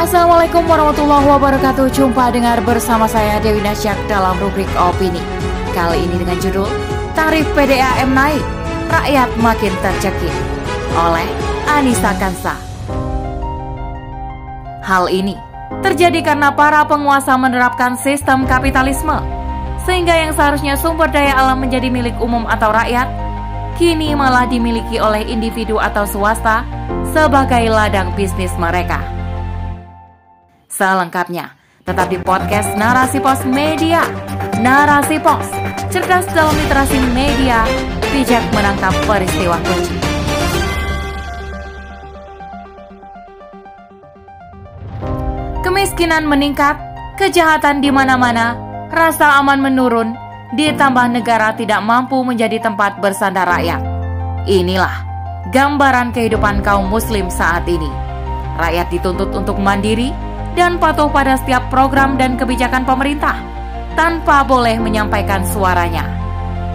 Assalamualaikum warahmatullahi wabarakatuh. Jumpa dengar bersama saya Dewi Nasyak dalam rubrik Opini. Kali ini dengan judul Tarif PDAM naik, rakyat makin tercekik Oleh Anissa Kansa Hal ini terjadi karena para penguasa menerapkan sistem kapitalisme Sehingga yang seharusnya sumber daya alam menjadi milik umum atau rakyat Kini malah dimiliki oleh individu atau swasta sebagai ladang bisnis mereka. Selengkapnya, tetap di podcast Narasi Pos Media. Narasi Pos, cerdas dalam literasi media, bijak menangkap peristiwa kunci. Kemiskinan meningkat, kejahatan di mana-mana, rasa aman menurun, ditambah negara tidak mampu menjadi tempat bersandar rakyat. Inilah gambaran kehidupan kaum muslim saat ini. Rakyat dituntut untuk mandiri, dan patuh pada setiap program dan kebijakan pemerintah tanpa boleh menyampaikan suaranya.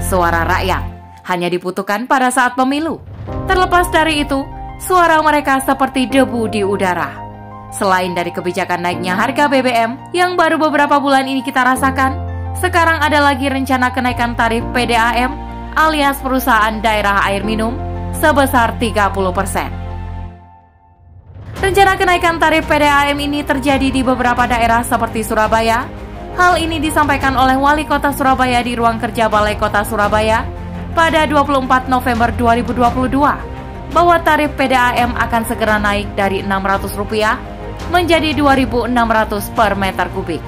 Suara rakyat hanya dibutuhkan pada saat pemilu. Terlepas dari itu, suara mereka seperti debu di udara. Selain dari kebijakan naiknya harga BBM yang baru beberapa bulan ini kita rasakan, sekarang ada lagi rencana kenaikan tarif PDAM alias perusahaan daerah air minum sebesar 30 persen. Rencana kenaikan tarif PDAM ini terjadi di beberapa daerah seperti Surabaya. Hal ini disampaikan oleh Wali Kota Surabaya di ruang kerja Balai Kota Surabaya pada 24 November 2022 bahwa tarif PDAM akan segera naik dari Rp600 menjadi Rp2.600 per meter kubik.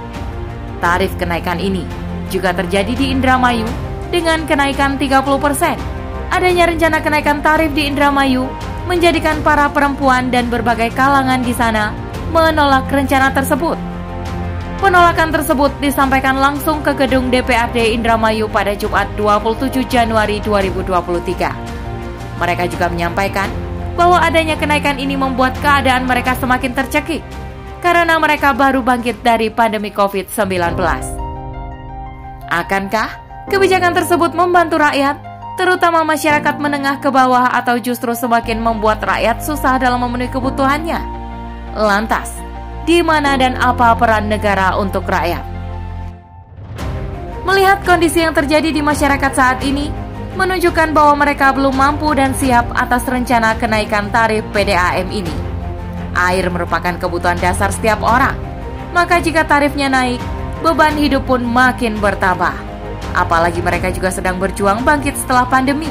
Tarif kenaikan ini juga terjadi di Indramayu dengan kenaikan 30 persen. Adanya rencana kenaikan tarif di Indramayu menjadikan para perempuan dan berbagai kalangan di sana menolak rencana tersebut. Penolakan tersebut disampaikan langsung ke gedung DPRD Indramayu pada Jumat 27 Januari 2023. Mereka juga menyampaikan bahwa adanya kenaikan ini membuat keadaan mereka semakin tercekik karena mereka baru bangkit dari pandemi COVID-19. Akankah kebijakan tersebut membantu rakyat terutama masyarakat menengah ke bawah atau justru semakin membuat rakyat susah dalam memenuhi kebutuhannya? Lantas, di mana dan apa peran negara untuk rakyat? Melihat kondisi yang terjadi di masyarakat saat ini, menunjukkan bahwa mereka belum mampu dan siap atas rencana kenaikan tarif PDAM ini. Air merupakan kebutuhan dasar setiap orang, maka jika tarifnya naik, beban hidup pun makin bertambah. Apalagi mereka juga sedang berjuang bangkit setelah pandemi.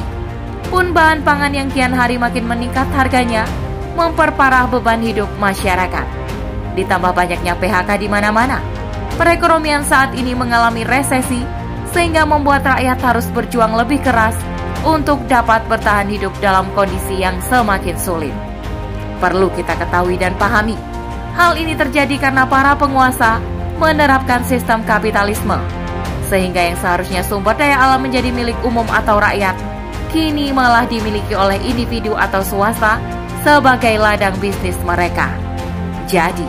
Pun bahan pangan yang kian hari makin meningkat harganya, memperparah beban hidup masyarakat. Ditambah banyaknya PHK di mana-mana, perekonomian saat ini mengalami resesi sehingga membuat rakyat harus berjuang lebih keras untuk dapat bertahan hidup dalam kondisi yang semakin sulit. Perlu kita ketahui dan pahami, hal ini terjadi karena para penguasa menerapkan sistem kapitalisme sehingga yang seharusnya sumber daya alam menjadi milik umum atau rakyat, kini malah dimiliki oleh individu atau swasta sebagai ladang bisnis mereka. Jadi,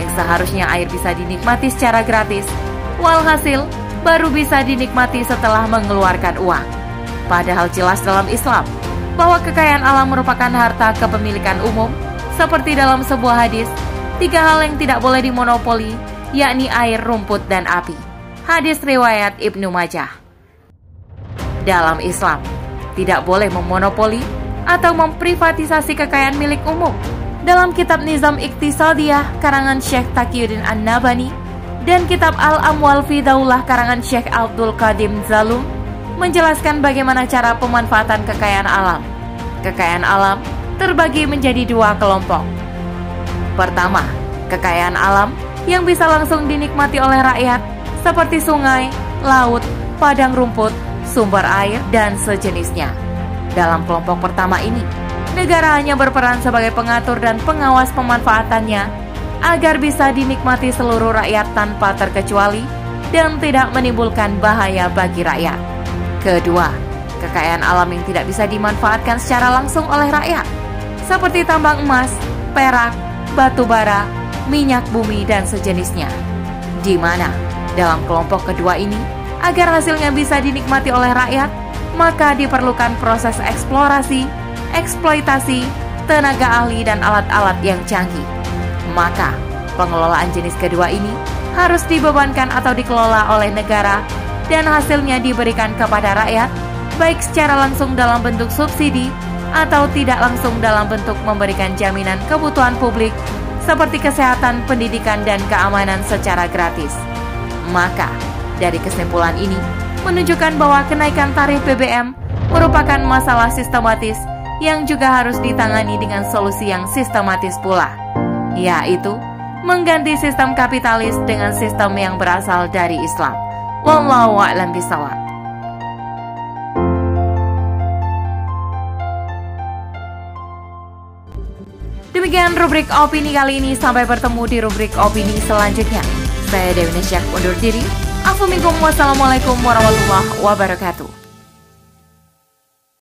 yang seharusnya air bisa dinikmati secara gratis, walhasil baru bisa dinikmati setelah mengeluarkan uang. Padahal jelas dalam Islam bahwa kekayaan alam merupakan harta kepemilikan umum, seperti dalam sebuah hadis, tiga hal yang tidak boleh dimonopoli, yakni air, rumput, dan api. Hadis riwayat Ibnu Majah. Dalam Islam, tidak boleh memonopoli atau memprivatisasi kekayaan milik umum. Dalam kitab Nizam Iktisadiyah karangan Syekh Taqiyuddin An-Nabani dan kitab Al-Amwal fi Daulah karangan Syekh Abdul Qadim Zalum menjelaskan bagaimana cara pemanfaatan kekayaan alam. Kekayaan alam terbagi menjadi dua kelompok. Pertama, kekayaan alam yang bisa langsung dinikmati oleh rakyat seperti sungai, laut, padang rumput, sumber air, dan sejenisnya. Dalam kelompok pertama ini, negara hanya berperan sebagai pengatur dan pengawas pemanfaatannya agar bisa dinikmati seluruh rakyat tanpa terkecuali dan tidak menimbulkan bahaya bagi rakyat. Kedua, kekayaan alam yang tidak bisa dimanfaatkan secara langsung oleh rakyat, seperti tambang emas, perak, batu bara, minyak bumi, dan sejenisnya, di mana dalam kelompok kedua ini, agar hasilnya bisa dinikmati oleh rakyat, maka diperlukan proses eksplorasi, eksploitasi, tenaga ahli dan alat-alat yang canggih. Maka, pengelolaan jenis kedua ini harus dibebankan atau dikelola oleh negara dan hasilnya diberikan kepada rakyat, baik secara langsung dalam bentuk subsidi atau tidak langsung dalam bentuk memberikan jaminan kebutuhan publik seperti kesehatan, pendidikan, dan keamanan secara gratis. Maka, dari kesimpulan ini, menunjukkan bahwa kenaikan tarif BBM merupakan masalah sistematis yang juga harus ditangani dengan solusi yang sistematis pula, yaitu mengganti sistem kapitalis dengan sistem yang berasal dari Islam. Wallahu a'lam bishawab. Demikian rubrik opini kali ini. Sampai bertemu di rubrik opini selanjutnya. Saya Dewi Nesyak undur diri. Assalamualaikum warahmatullahi wabarakatuh.